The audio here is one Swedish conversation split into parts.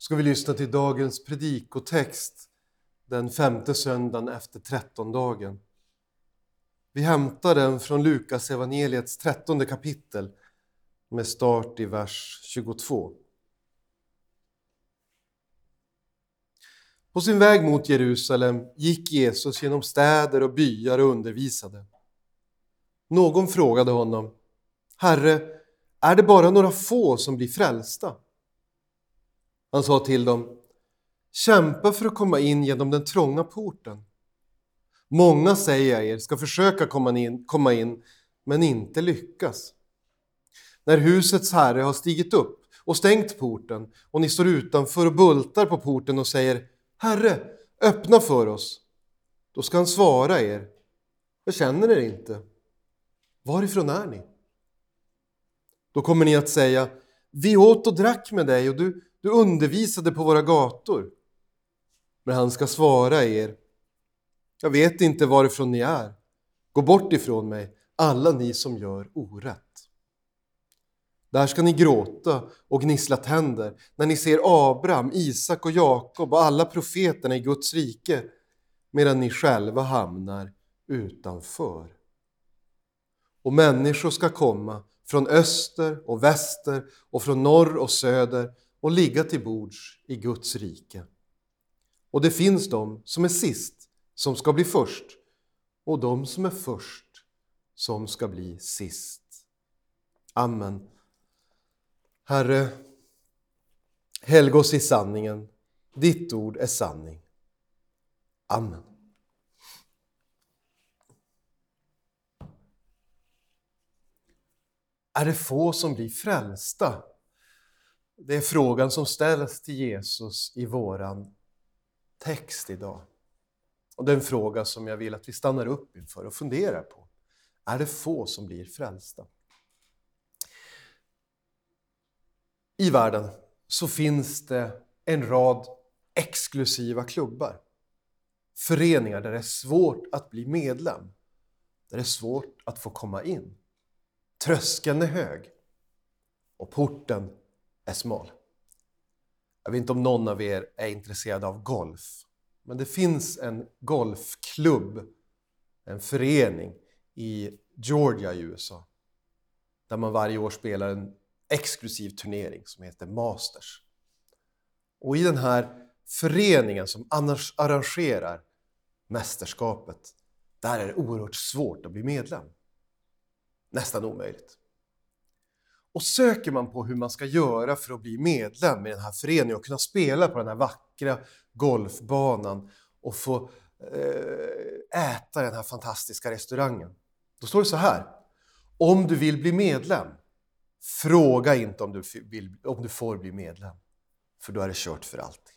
ska vi lyssna till dagens predikotext den femte söndagen efter trettondagen. Vi hämtar den från Lukas evangeliets trettonde kapitel med start i vers 22. På sin väg mot Jerusalem gick Jesus genom städer och byar och undervisade. Någon frågade honom, Herre, är det bara några få som blir frälsta? Han sa till dem, kämpa för att komma in genom den trånga porten. Många, säger jag er, ska försöka komma in, komma in men inte lyckas. När husets herre har stigit upp och stängt porten och ni står utanför och bultar på porten och säger Herre, öppna för oss. Då ska han svara er, jag känner er inte. Varifrån är ni? Då kommer ni att säga, vi åt och drack med dig och du, du undervisade på våra gator. Men han ska svara er, jag vet inte varifrån ni är. Gå bort ifrån mig, alla ni som gör orätt. Där ska ni gråta och gnissla tänder när ni ser Abraham, Isak och Jakob och alla profeterna i Guds rike medan ni själva hamnar utanför. Och människor ska komma från öster och väster och från norr och söder och ligga till bords i Guds rike. Och det finns de som är sist som ska bli först och de som är först som ska bli sist. Amen. Herre, helg oss i sanningen. Ditt ord är sanning. Amen. Är det få som blir frälsta? Det är frågan som ställs till Jesus i våran text idag. Och det är en fråga som jag vill att vi stannar upp inför och funderar på. Är det få som blir frälsta? I världen så finns det en rad exklusiva klubbar. Föreningar där det är svårt att bli medlem. Där det är svårt att få komma in. Tröskeln är hög och porten är smal. Jag vet inte om någon av er är intresserad av golf, men det finns en golfklubb, en förening i Georgia i USA, där man varje år spelar en exklusiv turnering som heter Masters. Och i den här föreningen som annars arrangerar mästerskapet, där är det oerhört svårt att bli medlem. Nästan omöjligt. Och söker man på hur man ska göra för att bli medlem i den här föreningen och kunna spela på den här vackra golfbanan och få eh, äta den här fantastiska restaurangen. Då står det så här. Om du vill bli medlem, fråga inte om du, vill, om du får bli medlem. För då är det kört för alltid.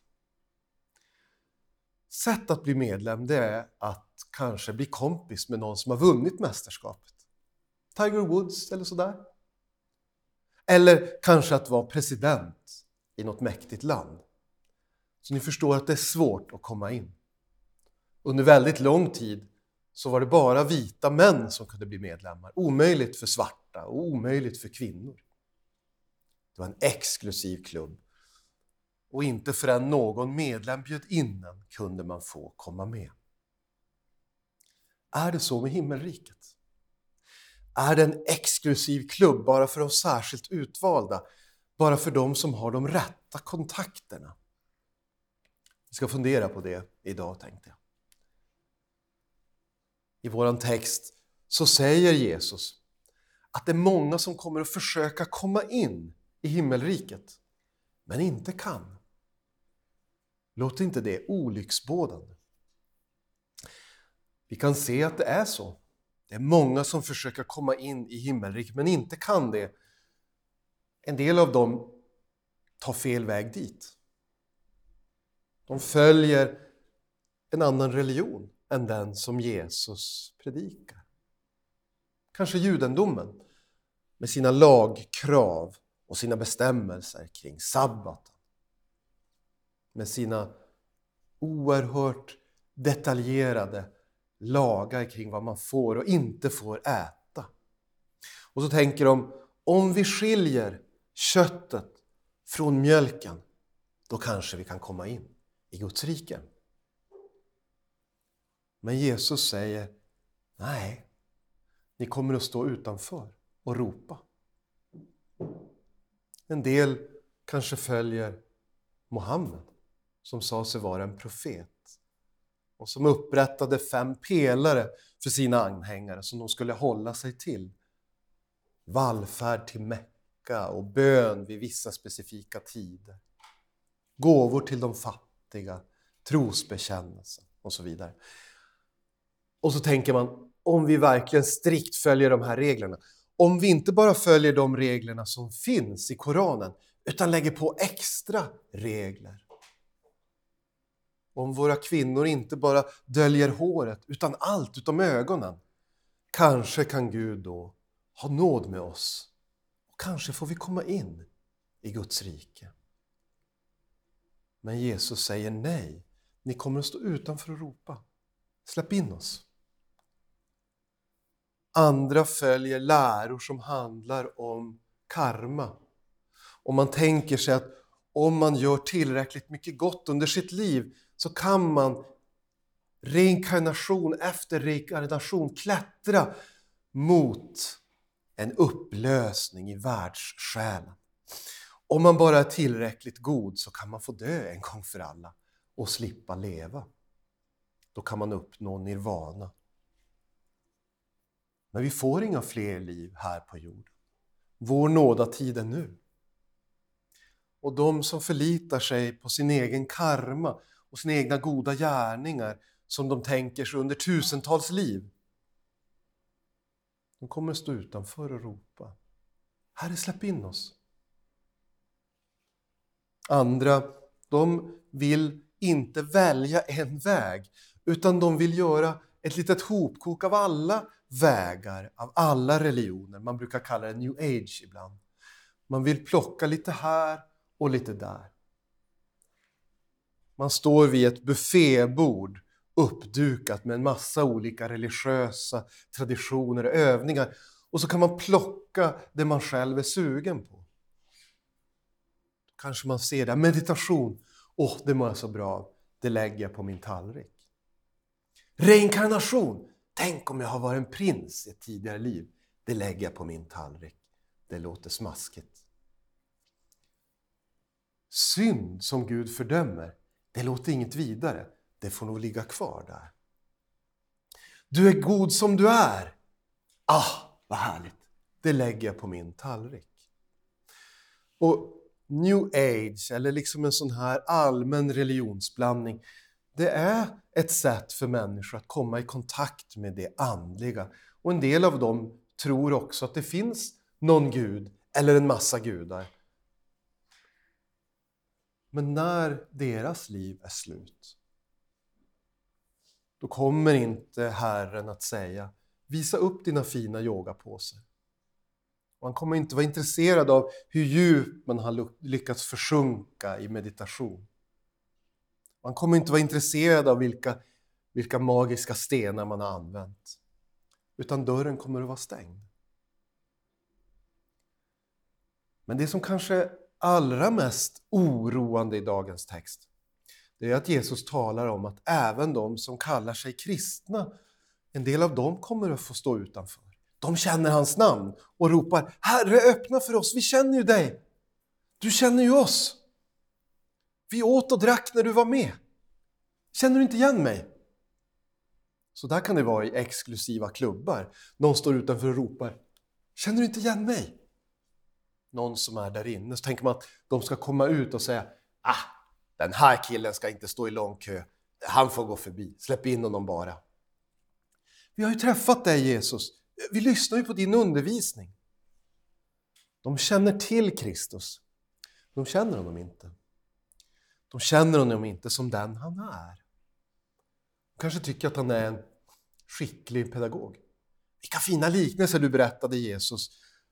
Sätt att bli medlem det är att kanske bli kompis med någon som har vunnit mästerskapet. Tiger Woods eller sådär. Eller kanske att vara president i något mäktigt land. Så ni förstår att det är svårt att komma in. Under väldigt lång tid så var det bara vita män som kunde bli medlemmar. Omöjligt för svarta och omöjligt för kvinnor. Det var en exklusiv klubb. Och inte förrän någon medlem bjöd in en kunde man få komma med. Är det så med himmelriket? Är det en exklusiv klubb bara för de särskilt utvalda, bara för de som har de rätta kontakterna. Vi ska fundera på det idag tänkte jag. I vår text så säger Jesus att det är många som kommer att försöka komma in i himmelriket, men inte kan. Låter inte det olycksbådande? Vi kan se att det är så. Det är många som försöker komma in i himmelriket men inte kan det. En del av dem tar fel väg dit. De följer en annan religion än den som Jesus predikar. Kanske judendomen med sina lagkrav och sina bestämmelser kring sabbaten. Med sina oerhört detaljerade lagar kring vad man får och inte får äta. Och så tänker de, om vi skiljer köttet från mjölken, då kanske vi kan komma in i Guds rike. Men Jesus säger, nej, ni kommer att stå utanför och ropa. En del kanske följer Mohammed som sa sig vara en profet och som upprättade fem pelare för sina anhängare som de skulle hålla sig till. Vallfärd till Mecka och bön vid vissa specifika tider. Gåvor till de fattiga, trosbekännelse och så vidare. Och så tänker man, om vi verkligen strikt följer de här reglerna, om vi inte bara följer de reglerna som finns i Koranen, utan lägger på extra regler. Om våra kvinnor inte bara döljer håret, utan allt utom ögonen. Kanske kan Gud då ha nåd med oss. Och kanske får vi komma in i Guds rike. Men Jesus säger nej. Ni kommer att stå utanför och ropa. Släpp in oss. Andra följer läror som handlar om karma. Och man tänker sig att om man gör tillräckligt mycket gott under sitt liv så kan man reinkarnation efter reinkarnation klättra mot en upplösning i världssjälen. Om man bara är tillräckligt god så kan man få dö en gång för alla och slippa leva. Då kan man uppnå nirvana. Men vi får inga fler liv här på jorden. Vår nådatid är nu. Och de som förlitar sig på sin egen karma och sina egna goda gärningar som de tänker sig under tusentals liv. De kommer stå utanför och ropa. Herre, släpp in oss. Andra, de vill inte välja en väg, utan de vill göra ett litet hopkok av alla vägar, av alla religioner. Man brukar kalla det new age ibland. Man vill plocka lite här och lite där. Man står vid ett buffébord uppdukat med en massa olika religiösa traditioner och övningar och så kan man plocka det man själv är sugen på. Kanske man ser det, meditation, åh, oh, det mår jag så bra det lägger jag på min tallrik. Reinkarnation, tänk om jag har varit en prins i ett tidigare liv, det lägger jag på min tallrik. Det låter smaskigt. Synd som Gud fördömer, det låter inget vidare. Det får nog ligga kvar där. Du är god som du är. Ah, vad härligt. Det lägger jag på min tallrik. Och new age, eller liksom en sån här allmän religionsblandning, det är ett sätt för människor att komma i kontakt med det andliga. Och en del av dem tror också att det finns någon gud eller en massa gudar. Men när deras liv är slut, då kommer inte Herren att säga visa upp dina fina yogapåsar. Han kommer inte vara intresserad av hur djupt man har lyckats försjunka i meditation. Man kommer inte vara intresserad av vilka, vilka magiska stenar man har använt. Utan dörren kommer att vara stängd. Men det som kanske allra mest oroande i dagens text, det är att Jesus talar om att även de som kallar sig kristna, en del av dem kommer att få stå utanför. De känner hans namn och ropar Herre öppna för oss, vi känner ju dig. Du känner ju oss. Vi åt och drack när du var med. Känner du inte igen mig? Så där kan det vara i exklusiva klubbar. Någon står utanför och ropar Känner du inte igen mig? Någon som är där inne, så tänker man att de ska komma ut och säga ah, den här killen ska inte stå i lång kö, han får gå förbi, släpp in honom bara. Vi har ju träffat dig Jesus, vi lyssnar ju på din undervisning. De känner till Kristus, de känner honom inte. De känner honom inte som den han är. De kanske tycker att han är en skicklig pedagog. Vilka fina liknelser du berättade Jesus.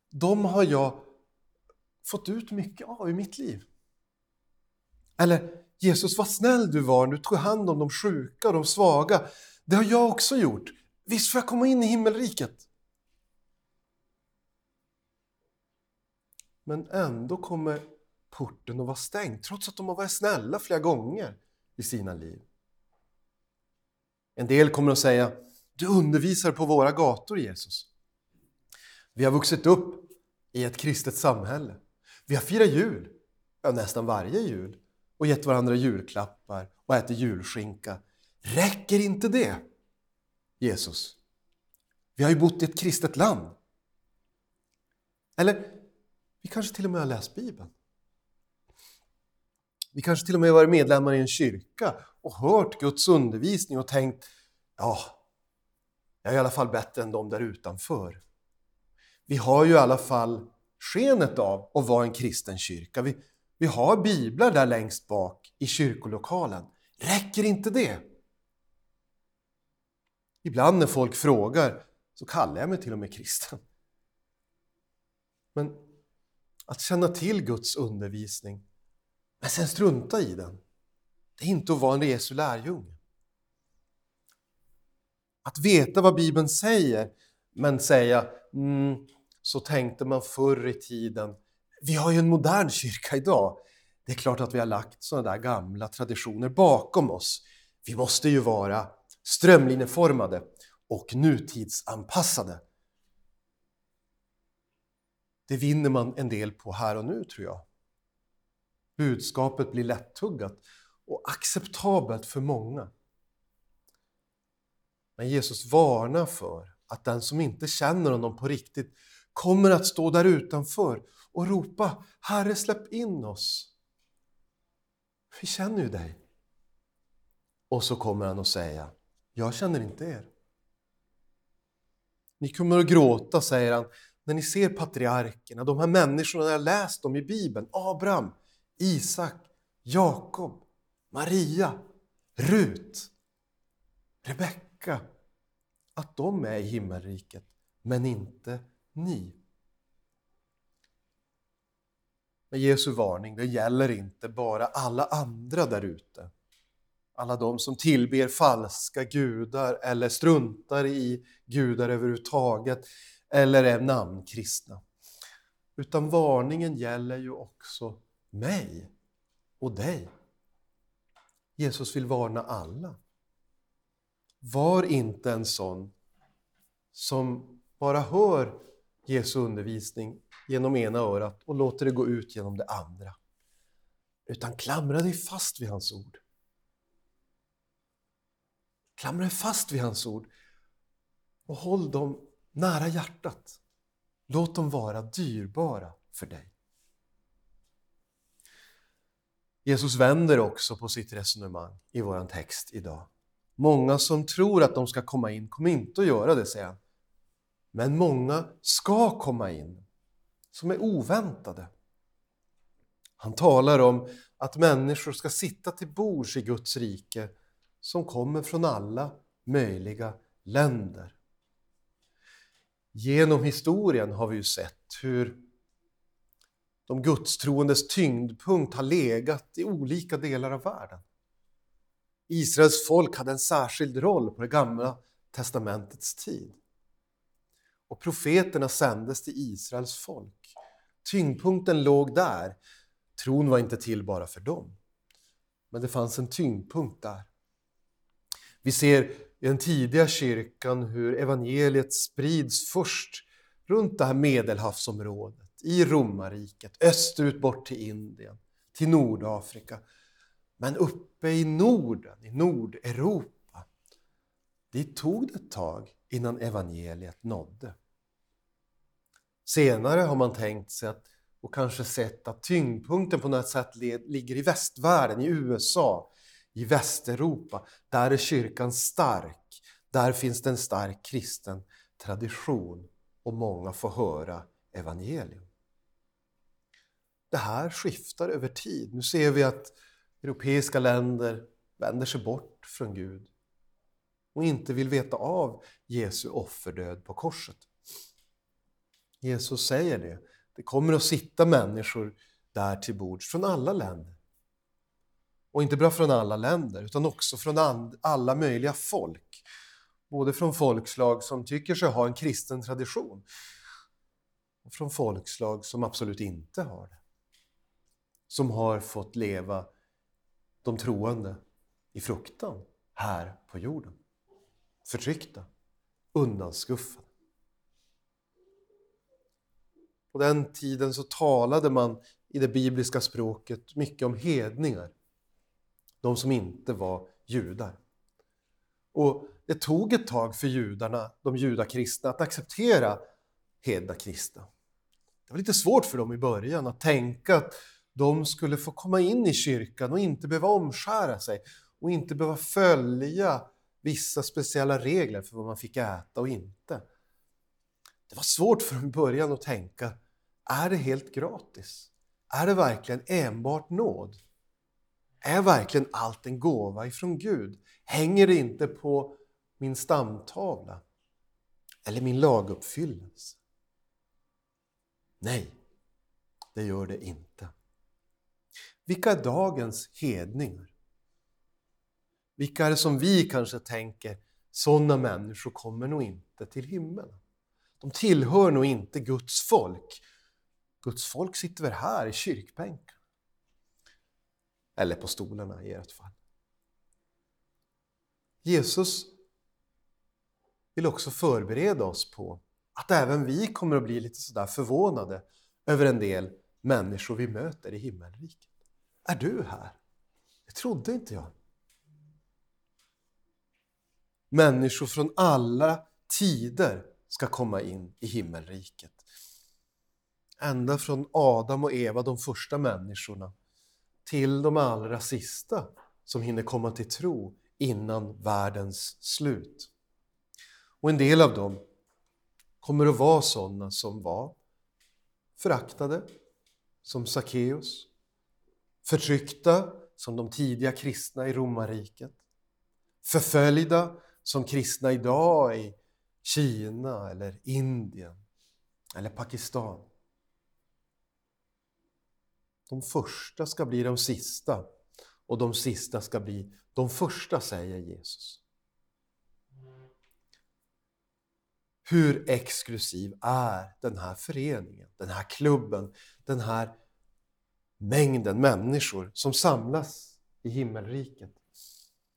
De har jag fått ut mycket av i mitt liv. Eller Jesus, vad snäll du var när du tog hand om de sjuka och de svaga. Det har jag också gjort. Visst får jag komma in i himmelriket? Men ändå kommer porten att vara stängd trots att de har varit snälla flera gånger i sina liv. En del kommer att säga du undervisar på våra gator Jesus. Vi har vuxit upp i ett kristet samhälle. Vi har firat jul, ja, nästan varje jul och gett varandra julklappar och ätit julskinka. Räcker inte det? Jesus, vi har ju bott i ett kristet land. Eller, vi kanske till och med har läst Bibeln. Vi kanske till och med varit medlemmar i en kyrka och hört Guds undervisning och tänkt ja, jag är i alla fall bättre än de där utanför. Vi har ju i alla fall skenet av att vara en kristen kyrka. Vi, vi har biblar där längst bak i kyrkolokalen. Räcker inte det? Ibland när folk frågar så kallar jag mig till och med kristen. Men att känna till Guds undervisning, men sen strunta i den, det är inte att vara en Jesu lärjunge. Att veta vad Bibeln säger, men säga mm, så tänkte man förr i tiden. Vi har ju en modern kyrka idag. Det är klart att vi har lagt sådana där gamla traditioner bakom oss. Vi måste ju vara strömlinjeformade och nutidsanpassade. Det vinner man en del på här och nu, tror jag. Budskapet blir lättuggat och acceptabelt för många. Men Jesus varnar för att den som inte känner honom på riktigt kommer att stå där utanför och ropa Herre släpp in oss. Vi känner ju dig. Och så kommer han att säga Jag känner inte er. Ni kommer att gråta, säger han, när ni ser patriarkerna, de här människorna jag läst om i Bibeln. Abraham, Isak, Jakob, Maria, Rut, Rebecka. Att de är i himmelriket, men inte ni. Men Jesu varning, det gäller inte bara alla andra där ute. Alla de som tillber falska gudar eller struntar i gudar överhuvudtaget eller är namnkristna. Utan varningen gäller ju också mig och dig. Jesus vill varna alla. Var inte en sån som bara hör Jesu undervisning genom ena örat och låter det gå ut genom det andra. Utan klamra dig fast vid hans ord. Klamra dig fast vid hans ord och håll dem nära hjärtat. Låt dem vara dyrbara för dig. Jesus vänder också på sitt resonemang i vår text idag. Många som tror att de ska komma in kommer inte att göra det, säger han. Men många ska komma in, som är oväntade. Han talar om att människor ska sitta till bords i Guds rike som kommer från alla möjliga länder. Genom historien har vi ju sett hur de gudstroendes tyngdpunkt har legat i olika delar av världen. Israels folk hade en särskild roll på det gamla testamentets tid. Och profeterna sändes till Israels folk. Tyngdpunkten låg där. Tron var inte till bara för dem. Men det fanns en tyngdpunkt där. Vi ser i den tidiga kyrkan hur evangeliet sprids först runt det här medelhavsområdet, i romarriket, österut bort till Indien, till Nordafrika. Men uppe i Norden, i Nordeuropa, dit tog det ett tag innan evangeliet nådde. Senare har man tänkt sig att, och kanske sett att tyngdpunkten på något sätt ligger i västvärlden, i USA, i Västeuropa. Där är kyrkan stark. Där finns det en stark kristen tradition och många får höra evangelium. Det här skiftar över tid. Nu ser vi att europeiska länder vänder sig bort från Gud och inte vill veta av Jesu offerdöd på korset. Jesus säger det. Det kommer att sitta människor där till bords från alla länder. Och inte bara från alla länder, utan också från alla möjliga folk. Både från folkslag som tycker sig ha en kristen tradition och från folkslag som absolut inte har det. som har fått leva de troende i fruktan här på jorden. Förtryckta, undanskuffade. På den tiden så talade man i det bibliska språket mycket om hedningar. De som inte var judar. Och det tog ett tag för judarna, de judakristna, att acceptera hedna kristna. Det var lite svårt för dem i början att tänka att de skulle få komma in i kyrkan och inte behöva omskära sig och inte behöva följa vissa speciella regler för vad man fick äta och inte. Det var svårt för dem i början att tänka, är det helt gratis? Är det verkligen enbart nåd? Är verkligen allt en gåva ifrån Gud? Hänger det inte på min stamtavla? Eller min laguppfyllelse? Nej, det gör det inte. Vilka är dagens hedningar? Vilka är det som vi kanske tänker, sådana människor kommer nog inte till himlen. De tillhör nog inte Guds folk. Guds folk sitter väl här i kyrkbänken. Eller på stolarna i ert fall. Jesus vill också förbereda oss på att även vi kommer att bli lite sådär förvånade över en del människor vi möter i himmelriket. Är du här? Det trodde inte jag. Människor från alla tider ska komma in i himmelriket. Ända från Adam och Eva, de första människorna, till de allra sista som hinner komma till tro innan världens slut. Och en del av dem kommer att vara sådana som var föraktade, som Sackeus, förtryckta som de tidiga kristna i romarriket, förföljda som kristna idag i Kina eller Indien eller Pakistan. De första ska bli de sista och de sista ska bli de första, säger Jesus. Hur exklusiv är den här föreningen, den här klubben, den här mängden människor som samlas i himmelriket?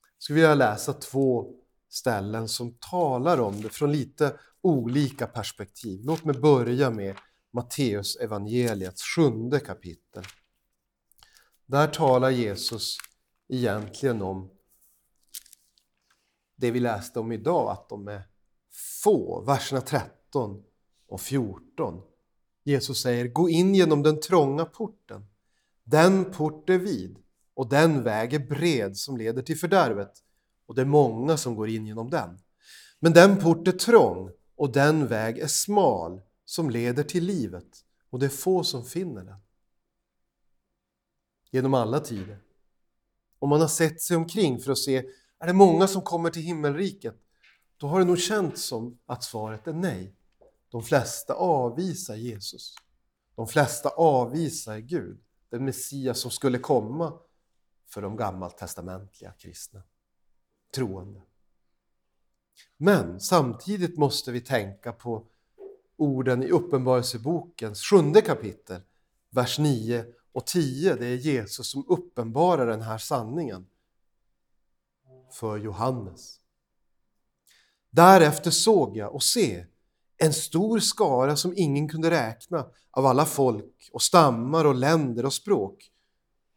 Jag skulle vilja läsa två ställen som talar om det från lite olika perspektiv. Låt mig börja med Matteus evangeliets sjunde kapitel. Där talar Jesus egentligen om det vi läste om idag, att de är få, verserna 13 och 14. Jesus säger, gå in genom den trånga porten. Den port är vid och den väg är bred som leder till fördärvet och det är många som går in genom den. Men den port är trång och den väg är smal som leder till livet och det är få som finner den. Genom alla tider. Om man har sett sig omkring för att se, är det många som kommer till himmelriket? Då har det nog känts som att svaret är nej. De flesta avvisar Jesus. De flesta avvisar Gud, den Messias som skulle komma för de gammaltestamentliga kristna troende. Men samtidigt måste vi tänka på orden i Uppenbarelsebokens sjunde kapitel, vers 9 och 10. Det är Jesus som uppenbarar den här sanningen för Johannes. Därefter såg jag och se en stor skara som ingen kunde räkna av alla folk och stammar och länder och språk.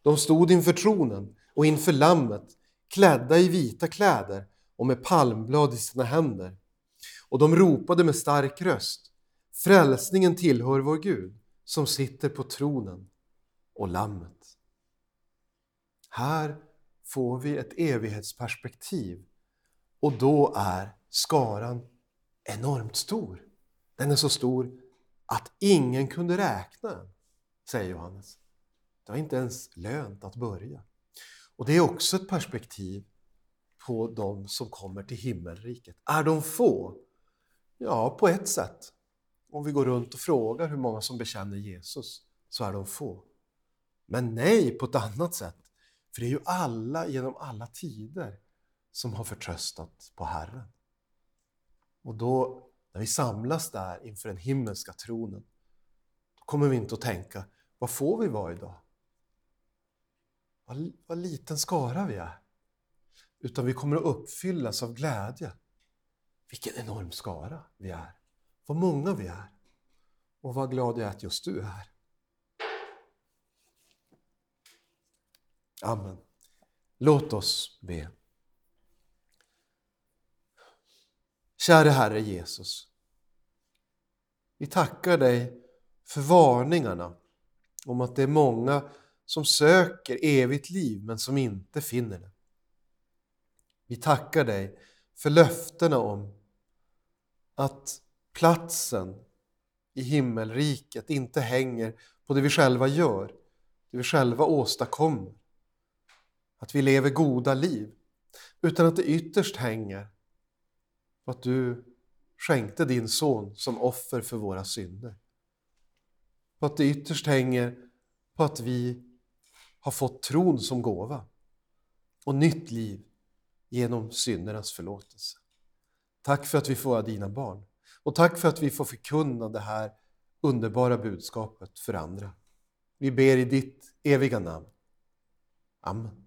De stod inför tronen och inför Lammet klädda i vita kläder och med palmblad i sina händer. Och de ropade med stark röst. Frälsningen tillhör vår Gud som sitter på tronen och Lammet. Här får vi ett evighetsperspektiv och då är skaran enormt stor. Den är så stor att ingen kunde räkna den, säger Johannes. Det var inte ens lönt att börja. Och det är också ett perspektiv på de som kommer till himmelriket. Är de få? Ja, på ett sätt. Om vi går runt och frågar hur många som bekänner Jesus så är de få. Men nej på ett annat sätt. För det är ju alla genom alla tider som har förtröstat på Herren. Och då, när vi samlas där inför den himmelska tronen, då kommer vi inte att tänka, vad får vi vara idag? vad, vad liten skara vi är. Utan vi kommer att uppfyllas av glädje. Vilken enorm skara vi är. Vad många vi är. Och vad glad jag är att just du är här. Amen. Låt oss be. Käre Herre Jesus. Vi tackar dig för varningarna om att det är många som söker evigt liv men som inte finner det. Vi tackar dig för löftena om att platsen i himmelriket inte hänger på det vi själva gör, det vi själva åstadkommer. Att vi lever goda liv, utan att det ytterst hänger på att du skänkte din son som offer för våra synder. På att det ytterst hänger på att vi har fått tron som gåva och nytt liv genom syndernas förlåtelse. Tack för att vi får vara dina barn och tack för att vi får förkunna det här underbara budskapet för andra. Vi ber i ditt eviga namn. Amen.